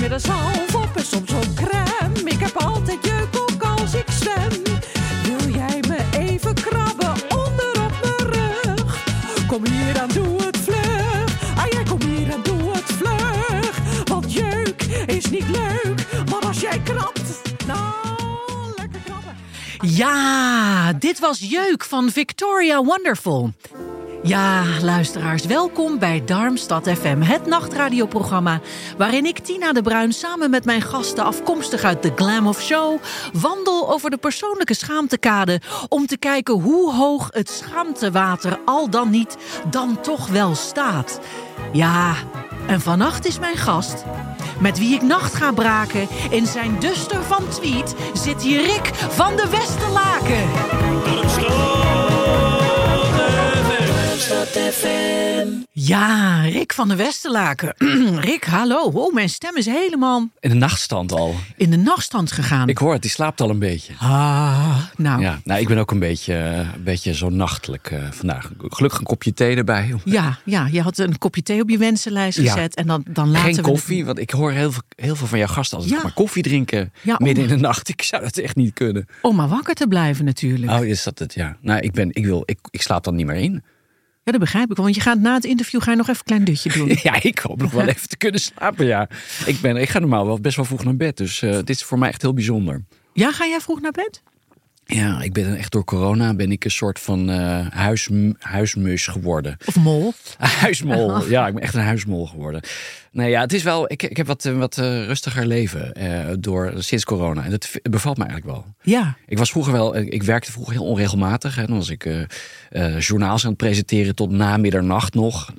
Smeer er zalf op en soms ook crème. Ik heb altijd jeuk ook als ik zwem. Wil jij me even krabben onder op mijn rug? Kom hier aan, doe het vlug. Ah ja, kom hier aan, doe het vlug. Want jeuk is niet leuk, maar als jij krabt, nou, lekker krabben. Ja, dit was Jeuk van Victoria Wonderful. Ja, luisteraars, welkom bij Darmstad FM, het nachtradioprogramma... waarin ik, Tina de Bruin, samen met mijn gasten afkomstig uit de Glam of Show... wandel over de persoonlijke schaamtekade... om te kijken hoe hoog het schaamtewater al dan niet dan toch wel staat. Ja, en vannacht is mijn gast... Met wie ik nacht ga braken in zijn duster van tweet zit hier Rick van de Westerlaken. Ja, Rick van de Westerlaken. Rick, hallo. Oh, mijn stem is helemaal In de nachtstand al. in de nachtstand gegaan. Ik hoor het, die slaapt al een beetje. Ah, nou. Ja. Ja, nou, ik ben ook een beetje, eh, een beetje zo nachtelijk eh, vandaag. Gelukkig een kopje thee erbij. Ja, je had een kopje thee op je wensenlijst Ja. gezet. En dan, dan laten Geen we koffie, want ik hoor heel veel, heel veel van jouw gasten altijd Ja. maar koffie drinken Ja, midden om- in de nacht. Ik zou dat echt niet kunnen. Om maar wakker te blijven natuurlijk. Oh, is dat het? Ja. Nou, ik, ben, ik, wil, ik, ik slaap dan niet meer in. Ja, dat begrijp ik. wel, Want je gaat na het interview ga je nog even een klein dutje doen. Ja, ik hoop nog wel even te kunnen slapen, ja. Ik, ben, ik ga normaal wel best wel vroeg naar bed, dus eh, dit is voor mij echt heel bijzonder. Ja, ga jij vroeg naar bed? Ja, ik ben echt door corona ben ik een soort van eh huis, huismus geworden. Of mol? Huismol. Ja, ik ben echt een huismol geworden. Nee, ja, het is wel. Ik, ik heb wat, eh, wat eh, rustiger leven eh, door, sinds corona. En dat bevalt me eigenlijk wel. Ja. Ik was vroeger wel. Ik werkte vroeger heel onregelmatig. Hè. Dan was ik eh, journaals aan het presenteren tot na middernacht nog.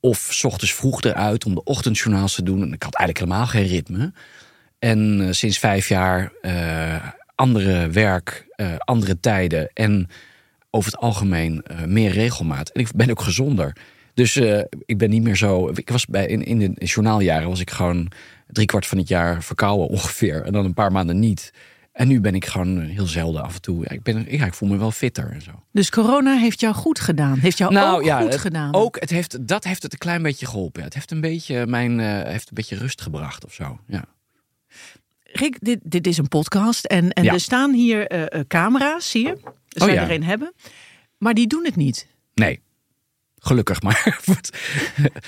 Of 's ochtends vroeg eruit om de ochtendjournaals te doen. En ik had eigenlijk helemaal geen ritme. En sinds vijf jaar andere werk, andere tijden en over het algemeen meer regelmaat. En ik ben ook gezonder. Dus eh, ik ben niet meer zo. Ik was bij in, in de journaaljaren was ik gewoon driekwart van het jaar verkouden ongeveer. En dan een paar maanden niet. En nu ben ik gewoon heel zelden af en toe. Ik, ben, ja, ik voel me wel fitter en zo. Dus corona heeft jou goed gedaan. Heeft jou ook goed Nou, het, gedaan. Ook, het heeft, dat heeft het een klein beetje geholpen. Het heeft een beetje, mijn, eh, heeft een beetje rust gebracht of zo. Ja. Rick, dit, dit is een podcast en, en Ja. er staan hier eh, camera's, zie je? Er zijn ja. er een hebben. Maar die doen het niet. Nee. Gelukkig maar.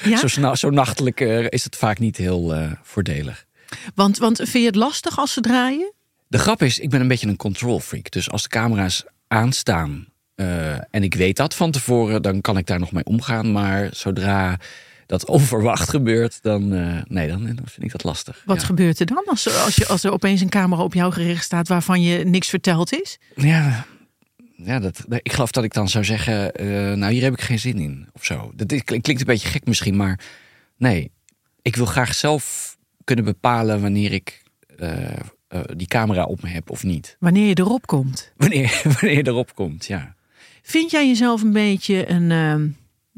Ja? zo, zo nachtelijk eh, is het vaak niet heel eh, voordelig. Want, want vind je het lastig als ze draaien? De grap is, ik ben een beetje een control freak. Dus als de camera's aanstaan eh, en ik weet dat van tevoren, dan kan ik daar nog mee omgaan. Maar zodra dat onverwacht gebeurt, dan, nee, dan, dan vind ik dat lastig. Wat ja. gebeurt er dan als, als, je, als er opeens een camera op jou gericht staat waarvan je niks verteld is? Ja, ja dat, ik geloof dat ik dan zou zeggen, eh, nou hier heb ik geen zin in of zo. Dat klinkt een beetje gek misschien, maar nee. Ik wil graag zelf kunnen bepalen wanneer ik eh, eh, die camera op me heb of niet. Wanneer je erop komt. Wanneer, wanneer je erop komt, ja. Vind jij jezelf een beetje een ehm,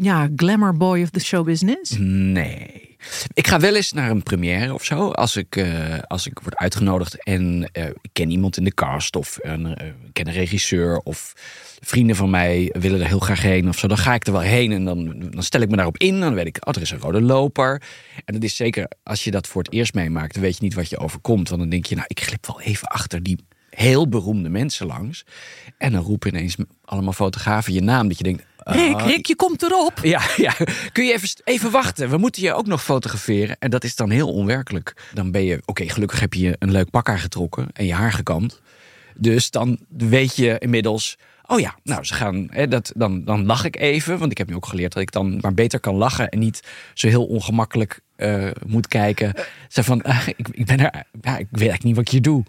ja, glamour boy of the show business? Nee. Ik ga wel eens naar een première of zo. Als ik, eh, als ik word uitgenodigd en eh, ik ken iemand in de cast of een, eh, ken een regisseur of vrienden van mij willen er heel graag heen of zo. Dan ga ik er wel heen en dan, dan stel ik me daarop in. Dan weet ik, oh, er is een rode loper. En dat is zeker, als je dat voor het eerst meemaakt, dan weet je niet wat je overkomt. Want dan denk je, nou, ik glip wel even achter die heel beroemde mensen langs. En dan roepen ineens allemaal fotografen je naam. Dat je denkt, Rick, ah, Rick, je komt erop. ja, ja, kun je even, even wachten? We moeten je ook nog fotograferen. En dat is dan heel onwerkelijk. Dan ben je, oké, gelukkig heb je een leuk pak aangetrokken en je haar gekamd. Dus dan weet je inmiddels, oh ja, nou, ze gaan, hè, dat, dan, dan lach ik even. Want ik heb nu ook geleerd dat ik dan maar beter kan lachen en niet zo heel ongemakkelijk eh, moet kijken. Zeg van, ah, ik, ik ben er, ja, ik weet eigenlijk niet wat ik hier doe.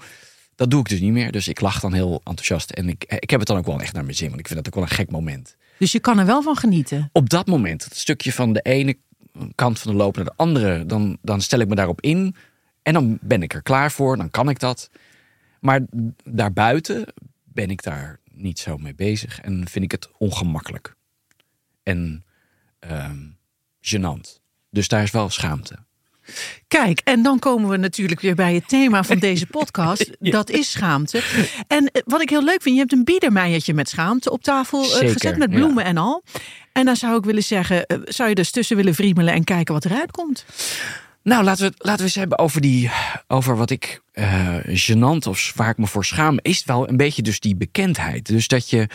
Dat doe ik dus niet meer. Dus ik lach dan heel enthousiast. En ik, ik heb het dan ook wel echt naar mijn zin. Want ik vind dat ook wel een gek moment. Dus je kan er wel van genieten. Op dat moment, het stukje van de ene kant van de loop naar de andere, dan, dan stel ik me daarop in. En dan ben ik er klaar voor, dan kan ik dat. Maar daarbuiten ben ik daar niet zo mee bezig. En vind ik het ongemakkelijk. En ehm gênant. Dus daar is wel schaamte. Kijk, en dan komen we natuurlijk weer bij het thema van deze podcast. Dat is schaamte. En eh, wat ik heel leuk vind, je hebt een biedermeiertje met schaamte op tafel eh, Zeker, gezet met ja. bloemen en al. En dan zou ik willen zeggen, eh, zou je dus tussen willen vriemelen en kijken wat eruit komt? Nou, laten we, laten we eens hebben over, die, over wat ik eh gênant of waar ik me voor schaam. Is het wel een beetje dus die bekendheid. Dus dat je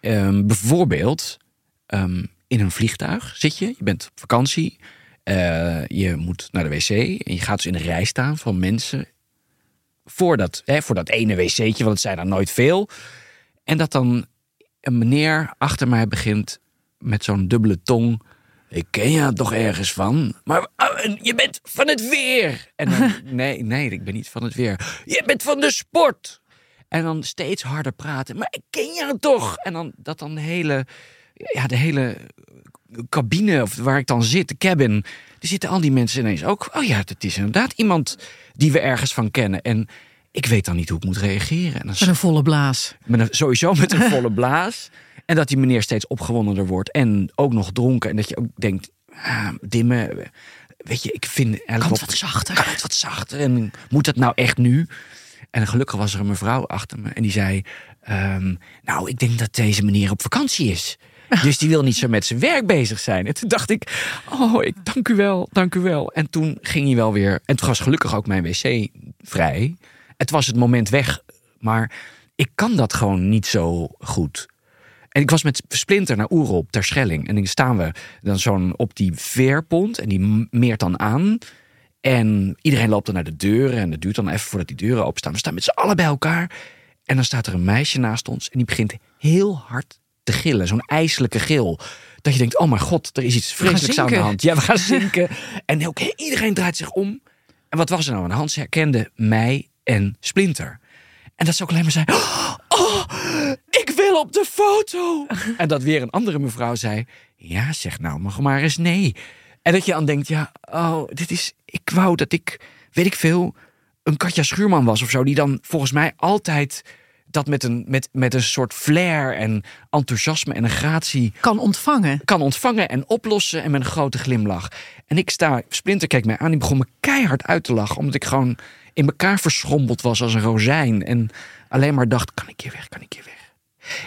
ehm, bijvoorbeeld ehm, in een vliegtuig zit je. Je bent op vakantie. Eh, je moet naar de wc. En je gaat dus in een rij staan van mensen. Voor dat, hè, voor dat ene wc'tje, want het zijn er nooit veel. En dat dan een meneer achter mij begint met zo'n dubbele tong. Ik ken je toch ergens van? Maar oh, en je bent van het weer. En dan, nee, nee, ik ben niet van het weer. Je bent van de sport. En dan steeds harder praten. Maar ik ken jou toch? En dan dat dan de hele, ja, de hele cabine of waar ik dan zit, de cabin. Er zitten al die mensen ineens ook. Oh ja, dat is inderdaad iemand die we ergens van kennen. En ik weet dan niet hoe ik moet reageren. En dan Met een volle blaas. met een, sowieso met een volle blaas. En dat die meneer steeds opgewondener wordt. En ook nog dronken. En dat je ook denkt, ah, Dimme, weet je, ik vind... Kan het wat zachter? Kan het wat zachter? En moet dat nou echt nu? En gelukkig was er een mevrouw achter me. En die zei, ehm, nou, ik denk dat deze meneer op vakantie is. Dus die wil niet zo met zijn werk bezig zijn. En toen dacht ik, oh, ik dank u wel, dank u wel. En toen ging hij wel weer... En toen was gelukkig ook mijn wc vrij. Het was het moment weg. Maar ik kan dat gewoon niet zo goed. En ik was met Splinter naar Oerop, ter Schelling. En dan staan we dan zo'n op die veerpont. En die meert dan aan. En iedereen loopt dan naar de deuren. En het duurt dan even voordat die deuren openstaan. We staan met z'n allen bij elkaar. En dan staat er een meisje naast ons. En die begint heel hard te gillen. Zo'n ijselijke gil. Dat je denkt, oh mijn god, er is iets vreselijks aan de hand. Ja, we gaan zinken. en ook iedereen draait zich om. En wat was er nou aan de hand? Ze herkende mij en Splinter. En dat ze ook alleen maar zei... Oh, ik wil op de foto. en dat weer een andere mevrouw zei... Ja, zeg nou maar, maar eens nee. En dat je aan denkt, ja, oh, dit is... Ik wou dat ik, weet ik veel, een Katja Schuurman was of zo... die dan volgens mij altijd dat met een, met, met een soort flair en enthousiasme en een gratie Kan ontvangen. kan ontvangen en oplossen en met een grote glimlach. En ik sta, Splinter keek mij aan, die begon me keihard uit te lachen, omdat ik gewoon in elkaar verschrompeld was als een rozijn. En alleen maar dacht, kan ik hier weg, kan ik hier weg.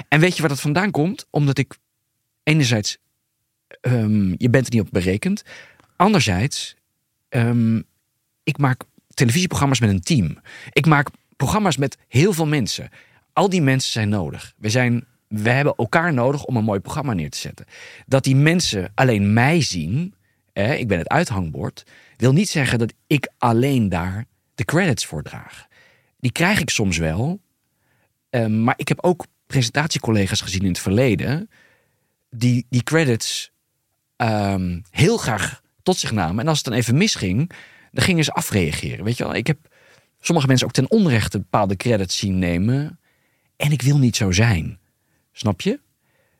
En weet je waar dat vandaan komt? Omdat ik enerzijds, ehm, je bent er niet op berekend. Anderzijds, ehm, ik maak televisieprogramma's met een team. Ik maak programma's met heel veel mensen. Al die mensen zijn nodig. We, zijn, we hebben elkaar nodig om een mooi programma neer te zetten. Dat die mensen alleen mij zien, hè, ik ben het uithangbord, wil niet zeggen dat ik alleen daar de credits voor draag. Die krijg ik soms wel, ehm, maar ik heb ook presentatiecollega's gezien in het verleden die die credits ehm, heel graag tot zich namen. En als het dan even misging, dan gingen ze afreageren. Weet je wel, ik heb sommige mensen ook ten onrechte bepaalde credits zien nemen. En ik wil niet zo zijn. Snap je?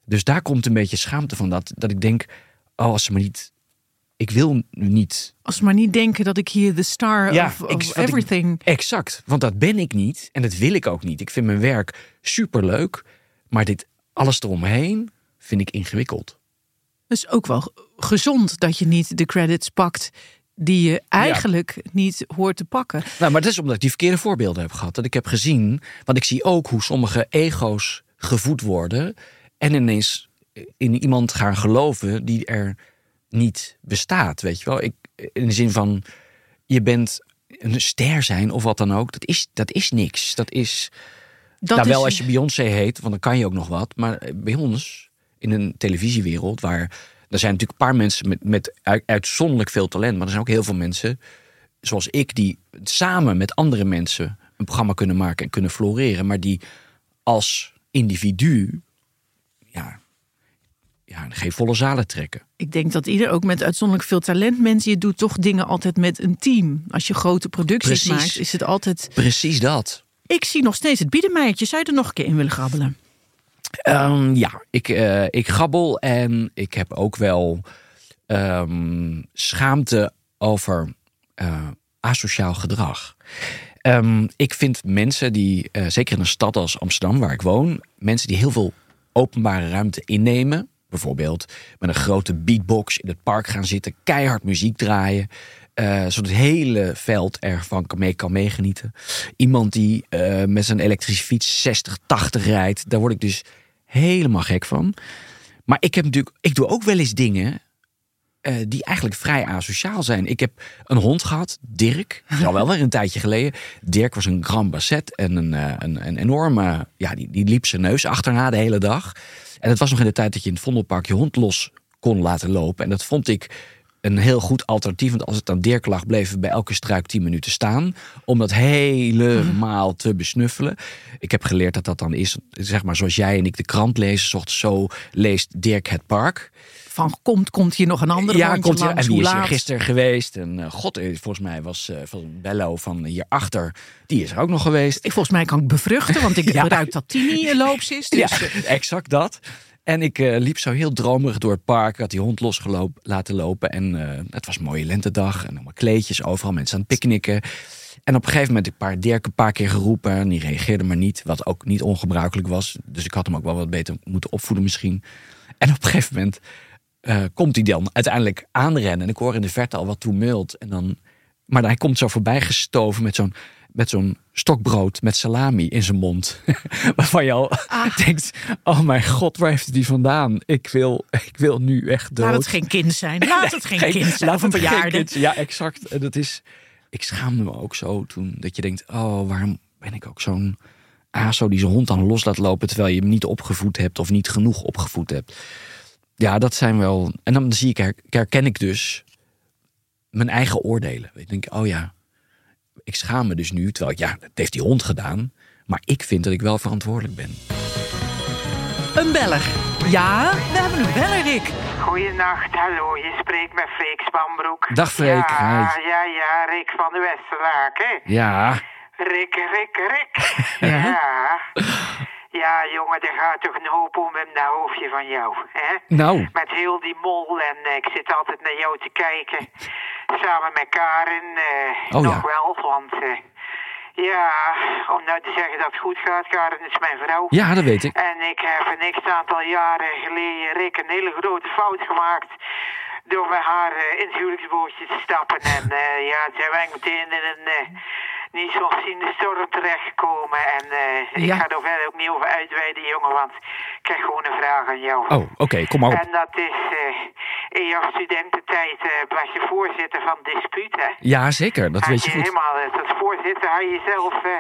Dus daar komt een beetje schaamte van dat, dat ik denk, oh, als ze maar niet. Ik wil niet. Als ze maar niet denken dat ik hier de star Ja, of, of ik- wat ik- everything... Exact, want dat ben ik niet en dat wil ik ook niet. Ik vind mijn werk superleuk, maar dit alles eromheen vind ik ingewikkeld. Dus ook wel gezond dat je niet de credits pakt die je eigenlijk niet hoort te pakken. Nou, maar dat is omdat ik die verkeerde voorbeelden heb gehad. Dat ik heb gezien, want ik zie ook hoe sommige ego's gevoed worden en ineens in iemand gaan geloven die er niet bestaat. Weet je wel? Ik, in de zin van je bent een ster zijn of wat dan ook. Dat is, dat is niks. Dat is. Dat nou, wel is- als je Beyoncé heet, want dan kan je ook nog wat. Maar bij ons, in een televisiewereld, waar er zijn natuurlijk een paar mensen met, met uit- uitzonderlijk veel talent, maar er zijn ook heel veel mensen, zoals ik, die samen met andere mensen een programma kunnen maken en kunnen floreren, maar die als individu, ja, ja geen volle zalen trekken. Ik denk dat ieder, ook met uitzonderlijk veel talent, mensen, je doet toch dingen altijd met een team. Als je grote producties Precies. maakt, is het altijd. Precies dat. Ik zie nog steeds het biedenmeiertje. Zou je er nog een keer in willen grabbelen? Ehm, ja, ik, eh, ik grabbel en ik heb ook wel ehm, schaamte over eh, asociaal gedrag. Ehm, ik vind mensen die, eh, zeker in een stad als Amsterdam, waar ik woon, mensen die heel veel openbare ruimte innemen, bijvoorbeeld met een grote beatbox in het park gaan zitten, keihard muziek draaien, eh, zodat het hele veld ervan kan mee kan meegenieten. Iemand die eh, met zijn elektrische fiets 60, 80 rijdt, daar word ik dus helemaal gek van. Maar ik heb natuurlijk, ik doe ook wel eens dingen eh, die eigenlijk vrij asociaal zijn. Ik heb een hond gehad, Dirk. Al wel weer een tijdje geleden. Dirk was een Grand Basset en een, eh, een, een enorme... Ja, die, die liep zijn neus achterna de hele dag. En het was nog in de tijd dat je in het Vondelpark je hond los kon laten lopen. En dat vond ik een heel goed alternatief. Want als het aan Dirk lag, bleven we bij elke struik 10 minuten staan. Om dat helemaal te besnuffelen. Ik heb geleerd dat dat dan is, zeg maar, zoals jij en ik de krant lezen. Zocht zo leest Dirk het park. Van komt, komt hier nog een andere Ja, komt hier, langs? en wie Hoe is hier laat? gisteren geweest? En eh, god, eh, volgens mij was eh, van Bello van hierachter, die is er ook nog geweest. Ik, volgens mij kan ik bevruchten, want ik Ja. ruik dat Tini loops is. Dus, ja, exact dat. En ik eh, liep zo heel dromerig door het park. Ik had die hond losgelopen laten lopen. En eh, het was een mooie lentedag. En allemaal kleedjes overal, mensen aan het picknicken. En op een gegeven moment heb ik paar Dirk een paar keer geroepen. En die reageerde maar niet. Wat ook niet ongebruikelijk was. Dus ik had hem ook wel wat beter moeten opvoeden misschien. En op een gegeven moment eh, komt hij dan uiteindelijk aanrennen. En ik hoor in de verte al wat toemult. En dan, maar hij komt zo voorbij gestoven met zo'n met zo'n stokbrood met salami in zijn mond. Waarvan je al denkt, oh mijn god, waar heeft die vandaan? Ik wil, ik wil nu echt dood. laat het geen kind zijn. Laat het geen, kind zijn. laat Of een bejaarde. Ja, exact. En dat is, ik schaamde me ook zo toen. Dat je denkt, oh, waarom ben ik ook zo'n aso die zijn hond dan los laat lopen... terwijl je hem niet opgevoed hebt of niet genoeg opgevoed hebt. Ja, dat zijn wel... En dan zie ik, her- herken ik dus mijn eigen oordelen. Ik denk, oh ja, ik schaam me dus nu. Terwijl, ik, ja, dat heeft die hond gedaan. Maar ik vind dat ik wel verantwoordelijk ben. Een beller. Ja, we hebben een beller, Rick. Goedenacht, hallo, je spreekt met Freek Spanbroek. Dag, Freek. Ja, Hi. ja, ja, Rick van de Westerlaak, hè? Ja, Rick, Rick, Rick. Ja. ja. Jongen, er gaat toch een hoop om in dat hoofdje van jou, hè? nou, Met heel die mol en eh, ik zit altijd naar jou te kijken. Samen met Karin, eh, Oh, nog ja. wel, want... eh, ja, om nou te zeggen dat het goed gaat, Karin is mijn vrouw. ja, dat weet ik. En ik heb een x aantal jaren geleden, Rick, een hele grote fout gemaakt. Door met haar eh, in het huwelijksbootje te stappen. En ja, toen zijn wij meteen in een niet zo ziende storm terechtgekomen. En eh, ik ga er verder ook niet over uitweiden, jongen, want ik krijg gewoon een vraag aan jou. Oh, oké, kom maar op. En dat is, eh, in jouw studententijd eh, was je voorzitter van Dispuut, hè? Ja, zeker, dat Had weet je je goed. helemaal als voorzitter had je jezelf eh,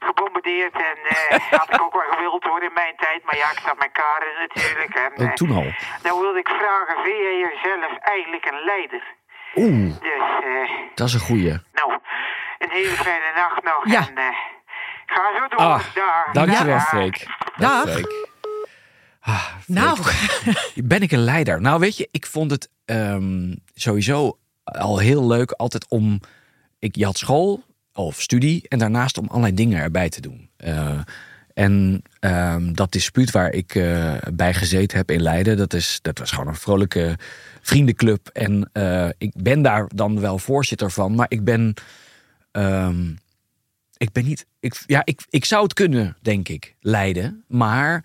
gebombardeerd. En eh, had ik ook wel gewild hoor in mijn tijd. Maar ja, ik zat met Karen natuurlijk. En, eh, toen al. Dan wilde ik vragen, vind jij jezelf eigenlijk een leider? Oeh, Dus, dat is een goeie. nou, een hele fijne nacht nog. Ja. En eh, ga zo door. Ah, Dag. dankjewel. Freek. Dag. Freek. Ah. Nou, Ben ik een leider? Nou, weet je, ik vond het ehm, sowieso al heel leuk altijd om... Ik, je had school of studie en daarnaast om allerlei dingen erbij te doen. Eh, en ehm, dat dispuut waar ik eh, bij gezeten heb in Leiden, dat, is, dat was gewoon een vrolijke vriendenclub. En eh, ik ben daar dan wel voorzitter van, maar ik ben... ehm, ik ben niet. Ik, ja, ik, ik zou het kunnen, denk ik, leiden. Maar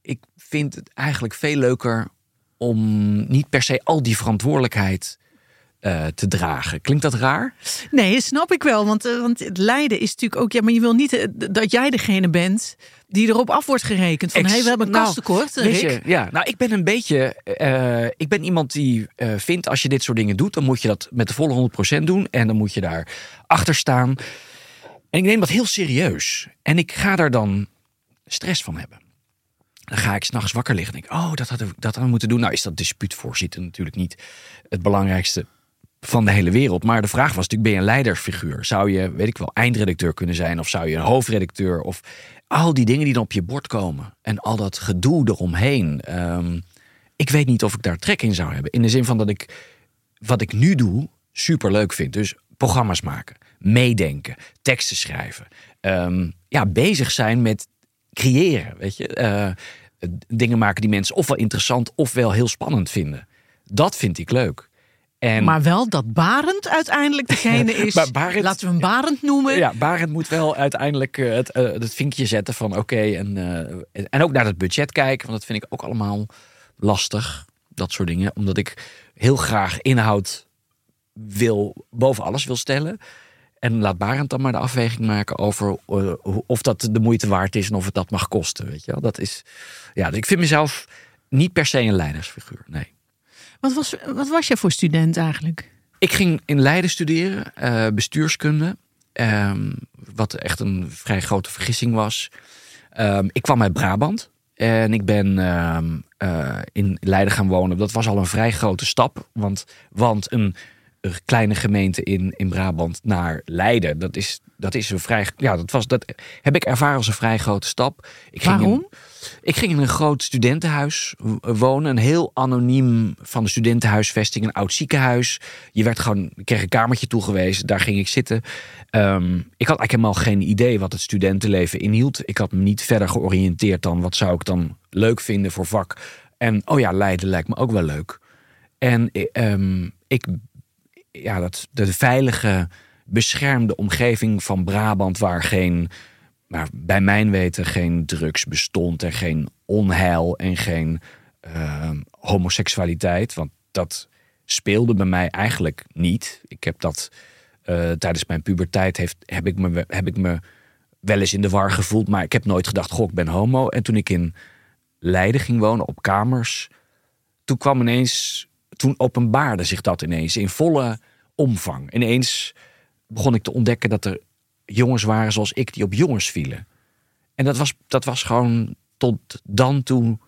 ik vind het eigenlijk veel leuker om niet per se al die verantwoordelijkheid eh, te dragen. Klinkt dat raar? nee, snap ik wel. Want, eh, want het lijden is natuurlijk ook... Ja, maar je wil niet eh, dat jij degene bent die erop af wordt gerekend. Van, hé, hey, we hebben een Nou, kastekort, weet Rick. je, ja, nou, ik ben een beetje. ik ben iemand die vindt als je dit soort dingen doet, dan moet je dat met de volle 100% doen en dan moet je daar achter staan. En ik neem dat heel serieus. En ik ga daar dan stress van hebben. Dan ga ik s'nachts wakker liggen en denk, oh, dat hadden we dat hadden we moeten doen. Nou is dat dispuutvoorzitter natuurlijk niet het belangrijkste van de hele wereld. Maar de vraag was natuurlijk, ben je een leidersfiguur? Zou je, weet ik wel, eindredacteur kunnen zijn? Of zou je een hoofdredacteur? Of al die dingen die dan op je bord komen. En al dat gedoe eromheen. Ehm, ik weet niet of ik daar trek in zou hebben. In de zin van dat ik wat ik nu doe super leuk vind. Dus programma's maken, meedenken, teksten schrijven, ehm, ja, bezig zijn met creëren. Weet je? Eh, dingen maken die mensen ofwel interessant ofwel heel spannend vinden. Dat vind ik leuk. En Maar wel dat Barend uiteindelijk degene is. Maar Barend- laten we hem Barend noemen. ja, Barend moet wel uiteindelijk eh, het, eh, het vinkje zetten van oké. en, eh, en ook naar het budget kijken, want dat vind ik ook allemaal lastig. Dat soort dingen. Omdat ik heel graag inhoud wil, boven alles wil stellen. En laat Barend dan maar de afweging maken over of dat de moeite waard is en of het dat mag kosten. Weet je wel? Dat is, ja, dus ik vind mezelf niet per se een leidersfiguur. Nee. Wat, was, wat was je voor student eigenlijk? Ik ging in Leiden studeren, eh, bestuurskunde. ehm, wat echt een vrij grote vergissing was. Ehm, ik kwam uit Brabant en ik ben ehm, eh, in Leiden gaan wonen. Dat was al een vrij grote stap. Want, want een kleine gemeente in, in Brabant naar Leiden, dat is, dat is een vrij. Ja, dat, was, dat heb ik ervaren als een vrij grote stap. Ik ging in- Waarom? ik ging in een groot studentenhuis wonen. Een heel anoniem van de studentenhuisvesting. Een oud ziekenhuis. Je werd gewoon, ik kreeg een kamertje toegewezen. Daar ging ik zitten. Ehm, ik had eigenlijk helemaal geen idee wat het studentenleven inhield. Ik had me niet verder georiënteerd dan wat zou ik dan leuk vinden voor vak. En oh ja, Leiden lijkt me ook wel leuk. En eh, ehm, ik, ja, dat, de veilige, beschermde omgeving van Brabant, waar geen, maar bij mijn weten geen drugs bestond en geen onheil en geen ehm, homoseksualiteit. Want dat speelde bij mij eigenlijk niet. Ik heb dat eh, tijdens mijn puberteit heeft, heb, ik me, heb ik me wel eens in de war gevoeld, maar ik heb nooit gedacht, goh, ik ben homo. En toen ik in Leiden ging wonen op kamers, toen kwam ineens, toen openbaarde zich dat ineens in volle omvang. Ineens begon ik te ontdekken dat er jongens waren zoals ik die op jongens vielen. En dat was, dat was gewoon tot dan toe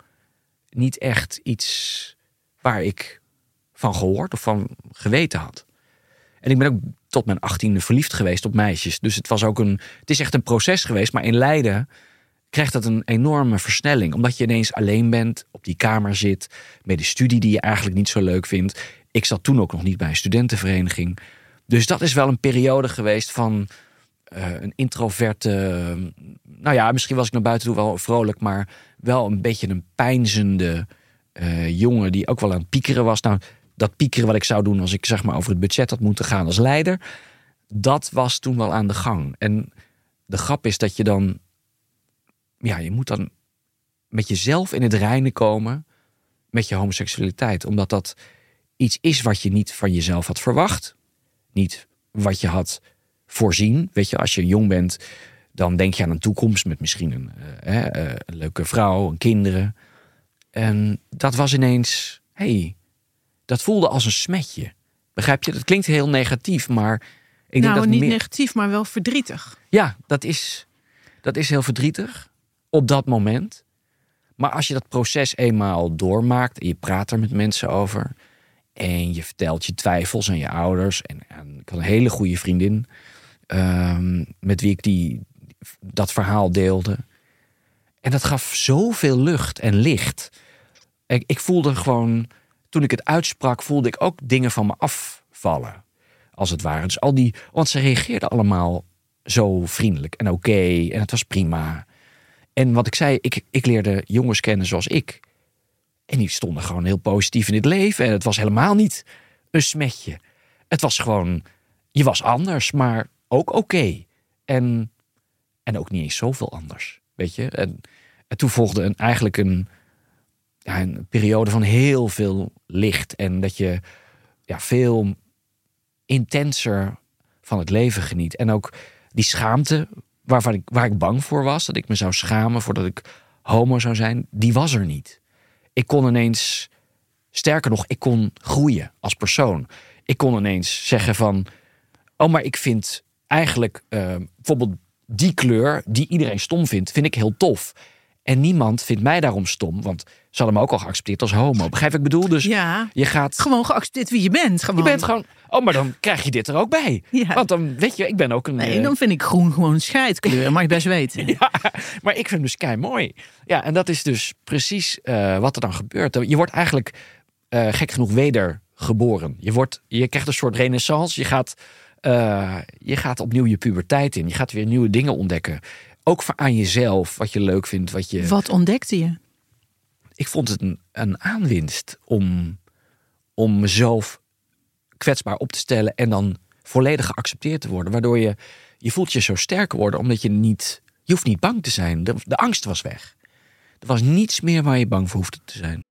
niet echt iets waar ik van gehoord of van geweten had. En ik ben ook tot mijn achttiende verliefd geweest op meisjes. Dus het was ook een. Het is echt een proces geweest. Maar in Leiden krijgt dat een enorme versnelling. Omdat je ineens alleen bent, op die kamer zit, met een studie die je eigenlijk niet zo leuk vindt. Ik zat toen ook nog niet bij een studentenvereniging. Dus dat is wel een periode geweest van eh, een introverte. Nou ja, misschien was ik naar buiten toe wel vrolijk, maar wel een beetje een pijnzende eh, jongen die ook wel aan het piekeren was. Nou, dat piekeren wat ik zou doen als ik zeg maar over het budget had moeten gaan als leider, dat was toen wel aan de gang. En de grap is dat je dan, ja, je moet dan met jezelf in het reinen komen met je homoseksualiteit, omdat dat iets is wat je niet van jezelf had verwacht, niet wat je had voorzien. Weet je, als je jong bent, dan denk je aan een toekomst met misschien een, eh, eh, een leuke vrouw, een kinderen. En dat was ineens, hey, dat voelde als een smetje. Begrijp je? Dat klinkt heel negatief, maar ik denk nou, dat niet meer... negatief, maar wel verdrietig. Ja, dat is, dat is heel verdrietig op dat moment. Maar als je dat proces eenmaal doormaakt en je praat er met mensen over. En je vertelt je twijfels aan je ouders. En, ik had een hele goede vriendin ehm, met wie ik die, dat verhaal deelde. En dat gaf zoveel lucht en licht. Ik, ik voelde gewoon, toen ik het uitsprak, voelde ik ook dingen van me afvallen. Als het ware. Dus al die, want ze reageerden allemaal zo vriendelijk en oké. en het was prima. En wat ik zei, ik, ik leerde jongens kennen zoals ik. En die stonden gewoon heel positief in het leven. En het was helemaal niet een smetje. Het was gewoon, je was anders, maar ook oké. En, en ook niet eens zoveel anders, weet je. En, en toen volgde een, eigenlijk een, ja, een periode van heel veel licht. En dat je ja, veel intenser van het leven geniet. En ook die schaamte waarvan ik, waar ik bang voor was, dat ik me zou schamen voordat ik homo zou zijn, die was er niet. Ik kon ineens, sterker nog, ik kon groeien als persoon. Ik kon ineens zeggen van, oh, maar ik vind eigenlijk eh, bijvoorbeeld die kleur die iedereen stom vindt, vind ik heel tof. En niemand vindt mij daarom stom, want ze hadden me ook al geaccepteerd als homo. Begrijp ik bedoel? Dus Ja, je gaat gewoon geaccepteerd wie je bent. Gewoon. je bent gewoon. Oh, maar dan krijg je dit er ook bij. Ja. Want dan weet je, ik ben ook een. Nee, eh, dan vind ik groen gewoon een scheidkleur, mag je best weten. ja, maar ik vind hem dus kei mooi. Ja, en dat is dus precies eh, wat er dan gebeurt. Je wordt eigenlijk eh, gek genoeg wedergeboren. Je, wordt, je krijgt een soort renaissance. Je gaat je gaat opnieuw je puberteit in. Je gaat weer nieuwe dingen ontdekken. Ook aan jezelf, wat je leuk vindt. Wat je... Wat ontdekte je? Ik vond het een, een aanwinst om, om mezelf kwetsbaar op te stellen en dan volledig geaccepteerd te worden. Waardoor je, je voelt je zo sterker worden, omdat je niet, je hoeft niet bang te zijn. De, de angst was weg. Er was niets meer waar je bang voor hoefde te zijn.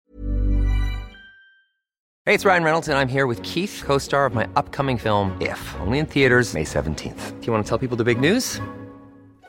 Hey, it's Ryan Reynolds, and I'm here with Keith, co star of my upcoming film, If, only in theaters, May 17th. Do you want to tell people the big news?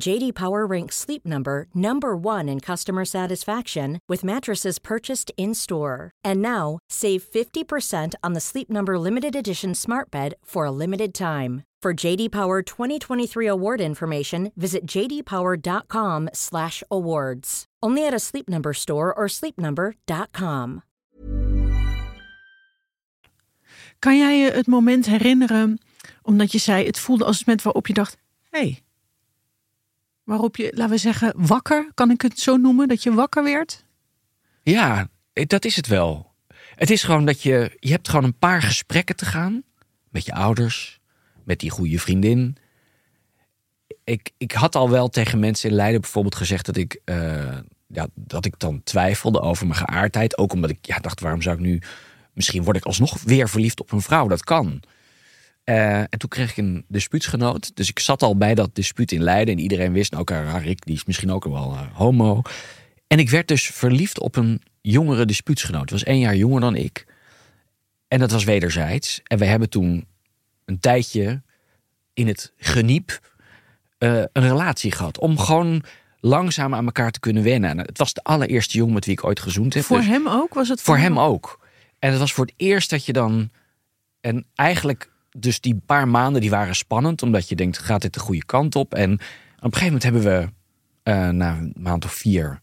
JD Power ranks Sleep Number number 1 in customer satisfaction with mattresses purchased in-store. And now, save 50% on the Sleep Number limited edition Smart Bed for a limited time. For JD Power 2023 award information, visit jdpower.com/awards. Only at a Sleep Number store or sleepnumber.com. Kan jij je het moment herinneren, omdat je zei het voelde als het moment waarop je dacht: hey, waarop je, laten we zeggen, wakker, kan ik het zo noemen, dat je wakker werd? Ja, eh, dat is het wel. Het is gewoon dat je, je hebt gewoon een paar gesprekken te gaan. Met je ouders, met die goede vriendin. Ik, ik had al wel tegen mensen in Leiden bijvoorbeeld gezegd dat ik, eh, ja, dat ik dan twijfelde over mijn geaardheid. Ook omdat ik ja, dacht, waarom zou ik nu... Misschien word ik alsnog weer verliefd op een vrouw, dat kan. Eh, en toen kreeg ik een dispuutsgenoot. Dus ik zat al bij dat dispuut in Leiden. En iedereen wist, nou, oké, Rick, die is misschien ook wel eh, homo. En ik werd dus verliefd op een jongere dispuutsgenoot. Het was één jaar jonger dan ik. En dat was wederzijds. En we hebben toen een tijdje in het geniep eh, een relatie gehad. Om gewoon langzaam aan elkaar te kunnen wennen. En het was de allereerste jongen met wie ik ooit gezoend heb. Voor Dus hem ook? Was het voor hem ook. En het was voor het eerst dat je dan... En eigenlijk, dus die paar maanden die waren spannend. Omdat je denkt, gaat dit de goede kant op? En op een gegeven moment hebben we, eh, na een maand of vier...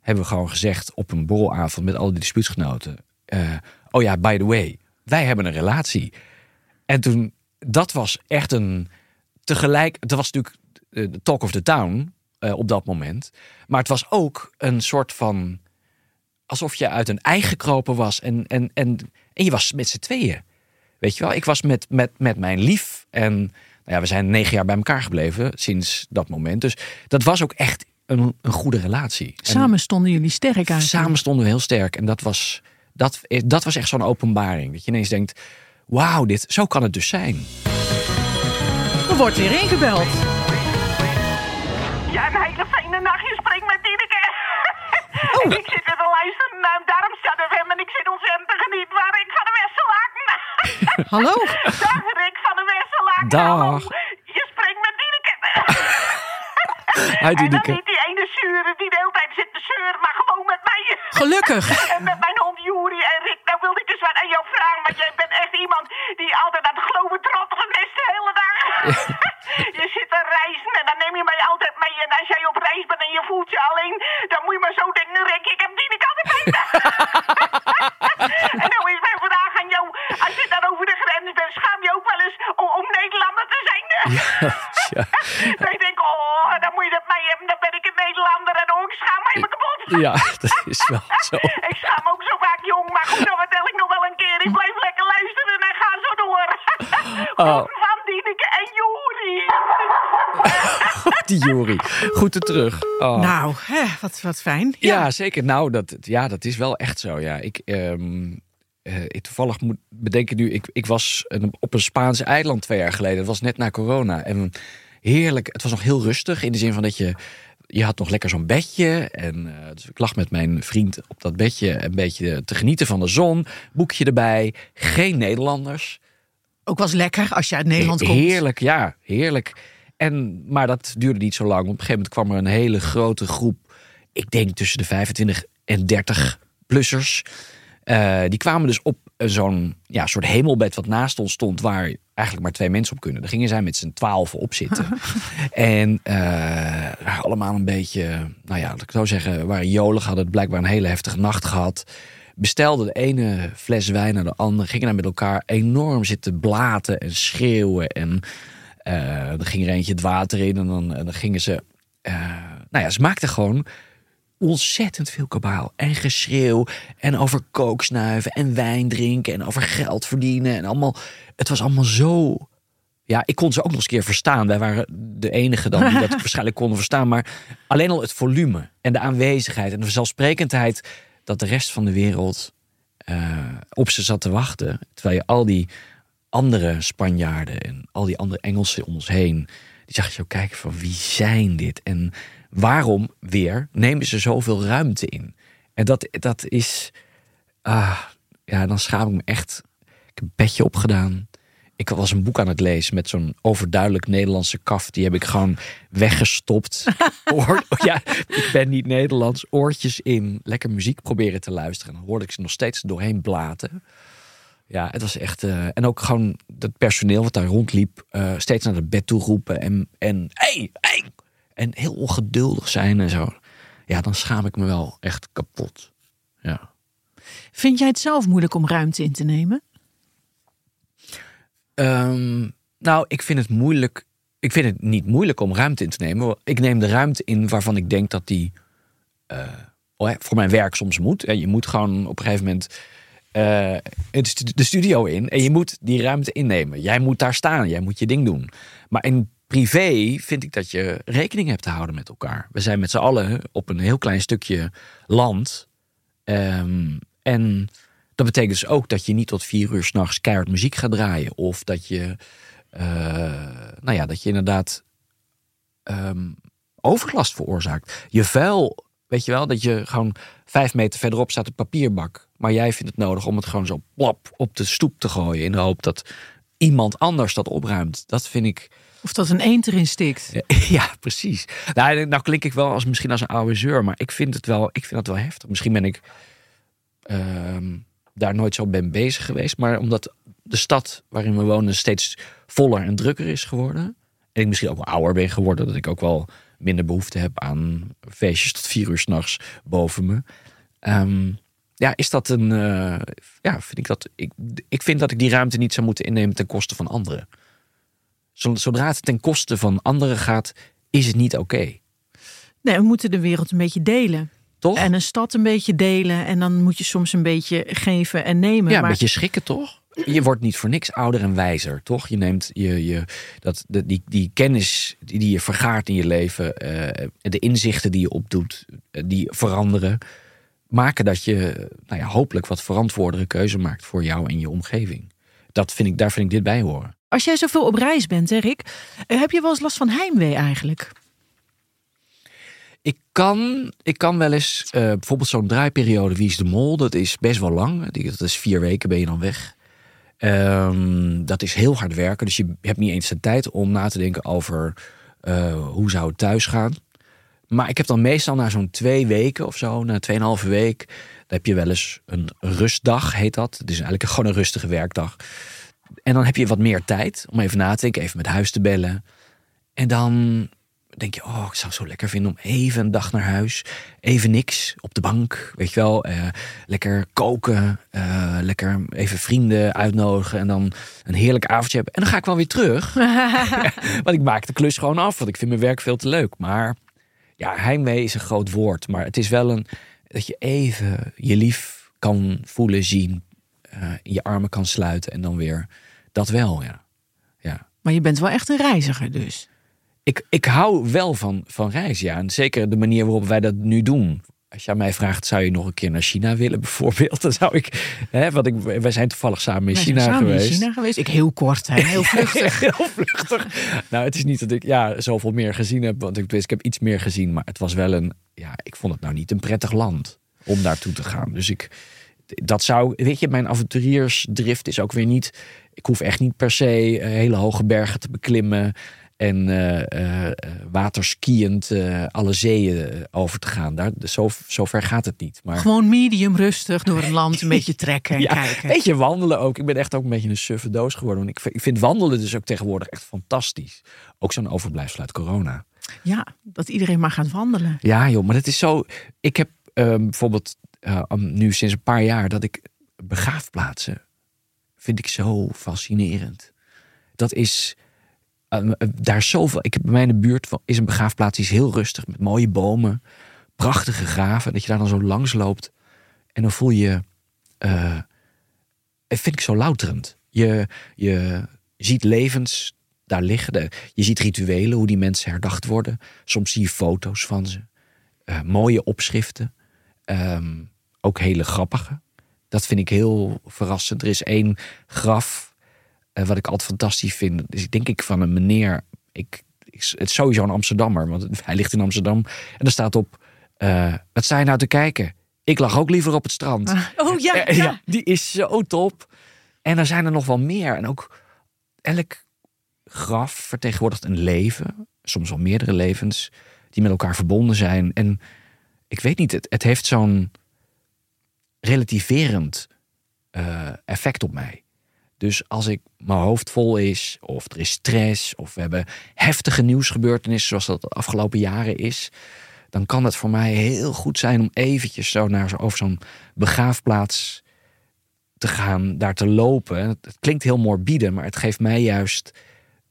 hebben we gewoon gezegd op een borrelavond met alle die dispuutsgenoten... eh, oh ja, by the way, wij hebben een relatie. En toen, dat was echt een... Tegelijk, dat was natuurlijk eh, de talk of the town op dat moment. Maar het was ook een soort van alsof je uit een ei gekropen was. En, en, en, en je was met z'n tweeën. Weet je wel, ik was met, met, met mijn lief. En nou ja, we zijn negen jaar bij elkaar gebleven sinds dat moment. Dus dat was ook echt een, een goede relatie. En Samen stonden jullie sterk aan. samen stonden we heel sterk. En dat was, dat, dat was echt zo'n openbaring. Dat je ineens denkt, wauw, dit, zo kan het dus zijn. Er wordt weer ingebeld. Ja, een hele fijne nacht. Je spreekt met Tineke. Ik zit weer te luisteren naar Darmstad FM en ik zit ontzettend te genieten waar ik van de Westerlaken. Hallo? Dag Rick van de Westerlaken. Dag. Je spreekt met Tineke. Hi, En dan niet die ene zeuren die de hele tijd zit te zeuren, maar gewoon met mij. Gelukkig. En met mijn hond Juri en Rick, nou wilde ik dus wat aan jou vragen. Want jij bent echt iemand die altijd aan het geloven trottig is de hele dag. je zit te reizen en dan neem je mij altijd mee. En als jij op reis bent en je voelt je alleen, dan moet je maar zo denken, Rick, ik heb die altijd mee. en nou is mijn vraag aan jou, als je dan over de grens bent, schaam je ook wel eens om, om Nederlander te zijn? Ja. Dan denk ik, oh, dan moet je dat mij hebben, dan ben ik een Nederlander en oh, ik schaam mij me kapot. Ja, dat is wel zo. Ik schaam me ook zo vaak jong, maar goed, dat vertel ik nog wel een keer. Ik blijf lekker luisteren en ga zo door. Oh. Van Dieneke en Juri. Die Jori. Goed er terug. Oh. Nou, hè, wat, wat fijn. Ja, zeker. Nou, dat, ja, dat is wel echt zo. Ja, ik, ehm, eh, ik toevallig moet bedenken nu. Ik, ik was een- op een Spaanse eiland twee jaar geleden. Dat was net na corona. En heerlijk. Het was nog heel rustig. In de zin van dat je. Je had nog lekker zo'n bedje. En eh, dus ik lag met mijn vriend op dat bedje. Een beetje te genieten van de zon. Boekje erbij. Geen Nederlanders. Ook was lekker als je uit Nederland komt. Heerlijk, ja, heerlijk. en, maar dat duurde niet zo lang. Op een gegeven moment kwam er een hele grote groep. Ik denk tussen de 25 en 30 plussers. Eh, die kwamen dus op zo'n ja, soort hemelbed wat naast ons stond. Waar eigenlijk maar twee mensen op kunnen. Daar gingen zij met z'n twaalf op zitten. en eh allemaal een beetje, nou ja, laat ik zo zeggen, waren jolig. Hadden het blijkbaar een hele heftige nacht gehad. Bestelden de ene fles wijn naar de andere. Gingen daar met elkaar enorm zitten blaten en schreeuwen. En eh dan ging er eentje het water in. En dan, en dan gingen ze, eh, nou ja, ze maakten gewoon ontzettend veel kabaal en geschreeuw en over kooksnuiven en wijn drinken en over geld verdienen en allemaal. Het was allemaal zo. Ja, ik kon ze ook nog eens een keer verstaan. Wij waren de enige dan die dat waarschijnlijk konden verstaan. Maar alleen al het volume en de aanwezigheid en de vanzelfsprekendheid dat de rest van de wereld eh, op ze zat te wachten. Terwijl je al die andere Spanjaarden en al die andere Engelsen om ons heen, die zag je zo kijken van wie zijn dit? En waarom weer nemen ze zoveel ruimte in? En dat, dat is, ah, ja, dan schaam ik me echt. Ik heb een bedje opgedaan. Ik was een boek aan het lezen met zo'n overduidelijk Nederlandse kaf. Die heb ik gewoon weggestopt. Oor, ja, ik ben niet Nederlands. Oortjes in. Lekker muziek proberen te luisteren. Dan hoorde ik ze nog steeds doorheen blaten. Ja, het was echt. eh, en ook gewoon dat personeel wat daar rondliep. eh, steeds naar het bed toe roepen. En, en hey, hey. En heel ongeduldig zijn en zo. Ja, dan schaam ik me wel echt kapot. Ja. Vind jij het zelf moeilijk om ruimte in te nemen? Ehm, nou, ik vind het moeilijk. Ik vind het niet moeilijk om ruimte in te nemen. Ik neem de ruimte in waarvan ik denk dat die eh, oh, voor mijn werk soms moet. En je moet gewoon op een gegeven moment stu- de studio in en je moet die ruimte innemen. Jij moet daar staan, jij moet je ding doen. Maar in privé vind ik dat je rekening hebt te houden met elkaar. We zijn met z'n allen op een heel klein stukje land. Ehm, en dat betekent dus ook dat je niet tot vier uur s'nachts keihard muziek gaat draaien. Of dat je, eh, nou ja, dat je inderdaad ehm, overlast veroorzaakt. Je vuil, weet je wel, dat je gewoon vijf meter verderop staat een papierbak. Maar jij vindt het nodig om het gewoon zo plop op de stoep te gooien. In de hoop dat iemand anders dat opruimt. Dat vind ik. Of dat een eend erin stikt? Ja, precies. Nou, nou klink ik wel als, misschien als een oude zeur, maar ik vind het wel, ik vind het wel heftig. Misschien ben ik ehm, daar nooit zo ben bezig geweest, maar omdat de stad waarin we wonen steeds voller en drukker is geworden. En ik misschien ook wel ouder ben geworden, dat ik ook wel minder behoefte heb aan feestjes tot vier uur s'nachts boven me. Ehm, ja, is dat een. eh, ja, vind ik dat. Ik, ik vind dat ik die ruimte niet zou moeten innemen ten koste van anderen. Zo- Zodra het ten koste van anderen gaat, is het niet oké. Nee, we moeten de wereld een beetje delen. Toch? En een stad een beetje delen. En dan moet je soms een beetje geven en nemen. ja, een maar beetje schrikken, toch? Je wordt niet voor niks ouder en wijzer, toch? Je neemt je, je, dat, de, die, die kennis die, je vergaart in je leven, eh, de inzichten die je opdoet, eh, die veranderen, maken dat je nou ja, hopelijk wat verantwoordere keuze maakt voor jou en je omgeving. Dat vind ik, daar vind ik dit bij horen. Als jij zoveel op reis bent, hè, Rick, eh, heb je wel eens last van heimwee eigenlijk? Ik kan, ik kan wel eens, eh, bijvoorbeeld zo'n draaiperiode Wie is de Mol, dat is best wel lang. Dat is vier weken ben je dan weg. Ehm, dat is heel hard werken, dus je hebt niet eens de tijd om na te denken over eh, hoe zou het thuis gaan. Maar ik heb dan meestal na zo'n twee weken of zo, na tweeënhalve week, dan heb je wel eens een rustdag, heet dat. Het is eigenlijk gewoon een rustige werkdag. En dan heb je wat meer tijd om even na te denken, even met huis te bellen. En dan denk je, oh, ik zou het zo lekker vinden om even een dag naar huis. Even niks op de bank, weet je wel. eh, lekker koken, eh, lekker even vrienden uitnodigen en dan een heerlijk avondje hebben. En dan ga ik wel weer terug. want ik maak de klus gewoon af, want ik vind mijn werk veel te leuk. Maar ja, heimwee is een groot woord. Maar het is wel een, dat je even je lief kan voelen, zien. In je armen kan sluiten en dan weer dat wel, ja. ja. Maar je bent wel echt een reiziger dus. Ik, ik hou wel van, van reizen, ja. En zeker de manier waarop wij dat nu doen. Als aan mij vraagt, zou je nog een keer naar China willen bijvoorbeeld? Dan zou ik, hè, want ik, wij zijn toevallig samen in Wij China samen geweest. in China geweest. Ik heel kort, hè, heel vluchtig. Heel vluchtig. Nou, het is niet dat ik ja, zoveel meer gezien heb. Want ik, ik heb iets meer gezien. Maar het was wel een. Ja, ik vond het nou niet een prettig land om naartoe te gaan. Dus ik. Dat zou. Weet je, mijn avonturiersdrift is ook weer niet. Ik hoef echt niet per se eh, hele hoge bergen te beklimmen. En eh, waterskiënd alle zeeën over te gaan. Daar, zo, zo ver gaat het niet. Maar Gewoon medium rustig door een land een beetje trekken en ja, kijken. een beetje wandelen ook. Ik ben echt ook een beetje een suffe doos geworden. Want ik, vind- ik vind wandelen dus ook tegenwoordig echt fantastisch. Ook zo'n overblijfsel uit corona. Ja, dat iedereen maar gaat wandelen. Ja, joh, maar het is zo. Ik heb ehm, bijvoorbeeld eh, nu sinds een paar jaar dat ik begraafplaatsen vind ik zo fascinerend. Dat is eh, daar zoveel. Ik bij mij in de buurt is een begraafplaats die is heel rustig met mooie bomen, prachtige graven. Dat je daar dan zo langs loopt en dan voel je. dat vind ik zo louterend. Je, je ziet levens daar liggen. Je ziet rituelen, hoe die mensen herdacht worden. Soms zie je foto's van ze. Mooie opschriften. Ehm, ook hele grappige. Dat vind ik heel verrassend. Er is één graf eh, wat ik altijd fantastisch vind. Dus ik denk ik van een meneer. Ik, ik, het is sowieso een Amsterdammer, want hij ligt in Amsterdam. En er staat op: eh, Wat sta je nou te kijken? Ik lag ook liever op het strand. Oh ja, Eh, ja. die is zo top. En er zijn er nog wel meer. En ook elk graf vertegenwoordigt een leven. Soms wel meerdere levens. Die met elkaar verbonden zijn. En ik weet niet, het, het heeft zo'n relativerend eh, effect op mij. Dus als ik mijn hoofd vol is, of er is stress, of we hebben heftige nieuwsgebeurtenissen, zoals dat de afgelopen jaren is, dan kan het voor mij heel goed zijn om eventjes zo naar over zo'n begraafplaats te gaan, daar te lopen. Het klinkt heel morbide, maar het geeft mij juist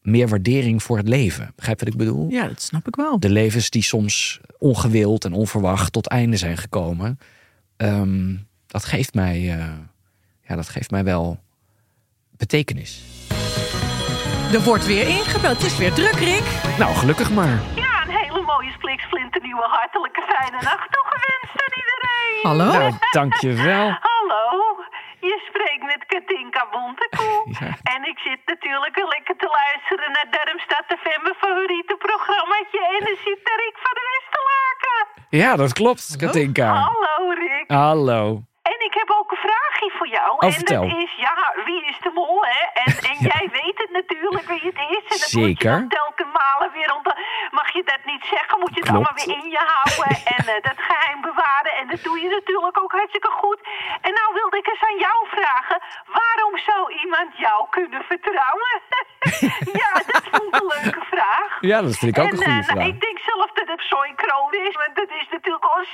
meer waardering voor het leven. Begrijp je wat ik bedoel? Ja, dat snap ik wel. De levens die soms ongewild en onverwacht tot einde zijn gekomen. ehm, dat geeft mij, eh, ja, dat geeft mij wel betekenis. Er wordt weer ingebeld. Het is weer druk, Rick. Nou, gelukkig maar. Ja, een hele mooie splinternieuwe hartelijke fijne nacht toegewenst aan iedereen. Hallo? Nou, dankjewel. Hallo, je spreekt met Katinka Bontekoe. Ja. En ik zit natuurlijk lekker te luisteren naar Darmstad FM, mijn favoriete programmaatje. En dan zit daar Rick van de Westerlaken. Ja, dat klopt, Katinka. Hallo Rick. Hallo. En ik heb ook een vraagje voor jou. Oh, en vertel. dat is, ja, wie is de mol, hè? En, en jij weet het natuurlijk wie het is. En dat moet je Zeker. dan telkens malen weer onder... Mag je dat niet zeggen, moet je het Klopt. allemaal weer in je houden. en eh, dat geheim bewaren. En dat doe je natuurlijk ook hartstikke goed. En nou wilde ik eens aan jou vragen. Waarom zou iemand jou kunnen vertrouwen? ja, dat vond ik een leuke vraag. Ja, dat vind ik ook en, een goede eh, nou, vraag. ik denk zelf dat het zo'n kroon is, want dat is natuurlijk al een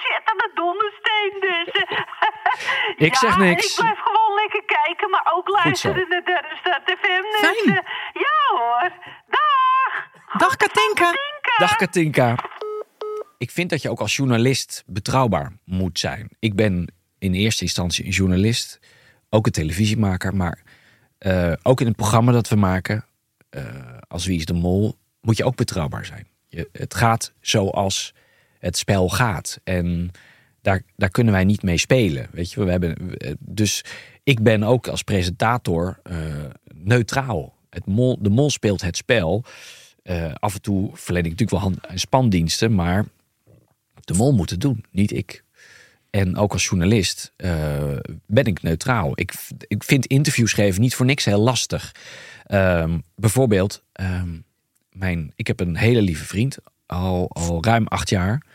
dondersteen. Dus, eh, Ik zeg niks. Ik blijf gewoon lekker kijken, maar ook luisteren naar Darmstad FM. Dus, Fijn. eh, ja hoor. Dag. Dag, Katinka. Tinka. Dag Katinka. Ik vind dat je ook als journalist betrouwbaar moet zijn. Ik ben in eerste instantie een journalist, ook een televisiemaker, maar eh, ook in het programma dat we maken, eh, als Wie is de Mol, moet je ook betrouwbaar zijn. Je, het gaat zoals het spel gaat. En daar, daar kunnen wij niet mee spelen. Weet je, we hebben, eh, dus ik ben ook als presentator eh, neutraal. Het mol, de mol speelt het spel. Eh, af en toe verleen ik natuurlijk wel hand- en spandiensten, maar de mol moet het doen, niet ik. En ook als journalist ben ik neutraal. Ik, ik vind interviews geven niet voor niks heel lastig. Ehm, bijvoorbeeld, ehm, mijn, ik heb een hele lieve vriend, al, al ruim acht jaar.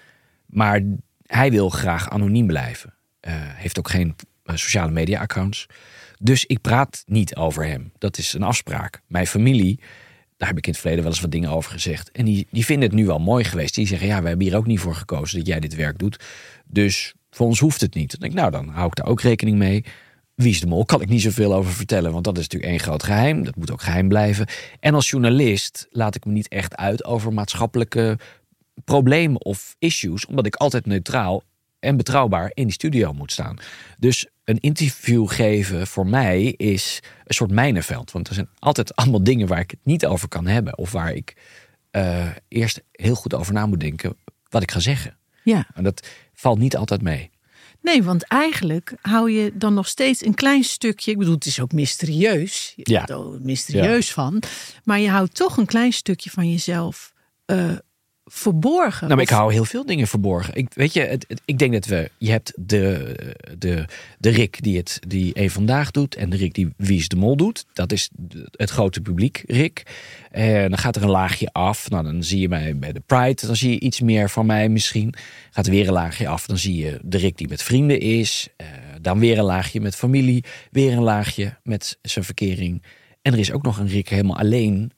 Maar hij wil graag anoniem blijven. Eh, heeft ook geen eh, sociale media accounts. Dus ik praat niet over hem. Dat is een afspraak. Mijn familie, daar heb ik in het verleden wel eens wat dingen over gezegd. En die, die vinden het nu wel mooi geweest. Die zeggen, ja, we hebben hier ook niet voor gekozen dat jij dit werk doet. Dus voor ons hoeft het niet. Dan denk ik, nou, dan hou ik daar ook rekening mee. Wie is de mol? Kan ik niet zoveel over vertellen, want dat is natuurlijk één groot geheim. Dat moet ook geheim blijven. En als journalist laat ik me niet echt uit over maatschappelijke problemen of issues, omdat ik altijd neutraal en betrouwbaar in die studio moet staan. Dus een interview geven voor mij is een soort mijnenveld. Want er zijn altijd allemaal dingen waar ik het niet over kan hebben. Of waar ik eh, eerst heel goed over na moet denken wat ik ga zeggen. Ja. En dat valt niet altijd mee. Nee, want eigenlijk hou je dan nog steeds een klein stukje. Ik bedoel, het is ook mysterieus. Je Ja. er mysterieus van. Maar je houdt toch een klein stukje van jezelf eh, verborgen? Nou, maar ik hou heel veel dingen verborgen. Ik, weet je, het, het- ik denk dat we. Je hebt de, de, de Rick die het die één vandaag doet. En de Rick die Wie is de Mol doet. Dat is het grote publiek, Rick. En dan gaat er een laagje af. Nou, dan zie je mij bij de Pride. Dan zie je iets meer van mij misschien. Gaat er weer een laagje af. Dan zie je de Rick die met vrienden is. Eh, dan weer een laagje met familie. Weer een laagje met zijn verkering. En er is ook nog een Rick helemaal alleen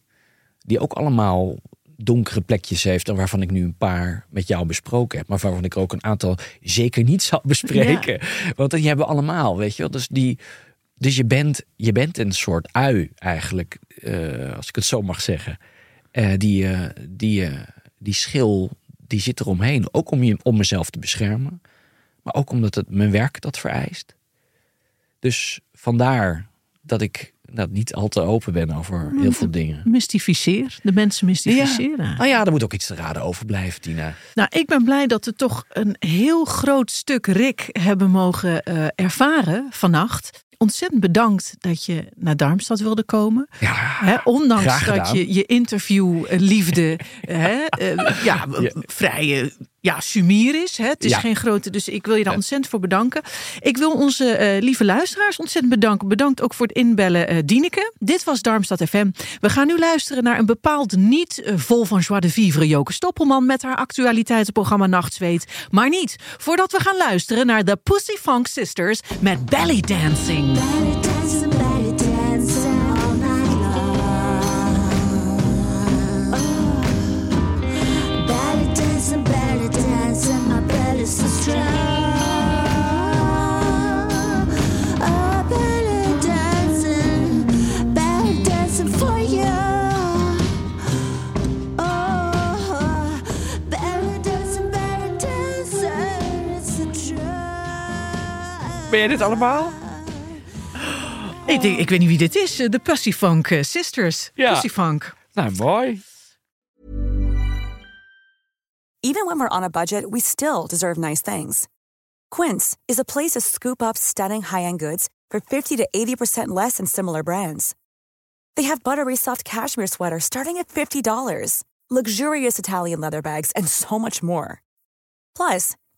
die ook allemaal donkere plekjes heeft en waarvan ik nu een paar met jou besproken heb, maar waarvan ik ook een aantal zeker niet zal bespreken. Want die hebben we allemaal, weet je wel. Dus, die, dus je, bent, je bent een soort ui eigenlijk, eh, als ik het zo mag zeggen. Eh, die, eh, die, die schil, die zit eromheen. Ook om, je, om mezelf te beschermen, maar ook omdat het mijn werk dat vereist. Dus vandaar dat ik nou, niet al te open ben over heel veel dingen. Mystificeer. De mensen mystificeren. Nou ja, er moet ook iets te raden overblijven, Tina. Nou, ik ben blij dat we toch een heel groot stuk Rick hebben mogen eh, ervaren vannacht. Ontzettend bedankt dat je naar Darmstad wilde komen. Ja, ondanks dat je je interview eh, liefde hè, eh, ja, Ja. vrij eh, ja, sumier is. Hè. Het is Ja. geen grote, dus ik wil je daar ontzettend voor bedanken. Ik wil onze eh, lieve luisteraars ontzettend bedanken. Bedankt ook voor het inbellen, eh Dieneke. Dit was Darmstad FM. We gaan nu luisteren naar een bepaald niet eh, vol van joie de vivre Joke Stoppelman met haar actualiteitenprogramma Nachtzweet. Maar niet voordat we gaan luisteren naar de Pussy Funk Sisters met dancing, belly dancing Ben je dit allemaal? Ik, denk, ik weet niet wie dit is. De Pussy Funk eh, Sisters. Ja. Pussy Funk. Nou, mooi. Even when we're on a budget, we still deserve nice things. Quince is a place to scoop up stunning high-end goods for 50 to 80% less than similar brands. They have buttery soft cashmere sweaters starting at $50, luxurious Italian leather bags, and so much more. Plus,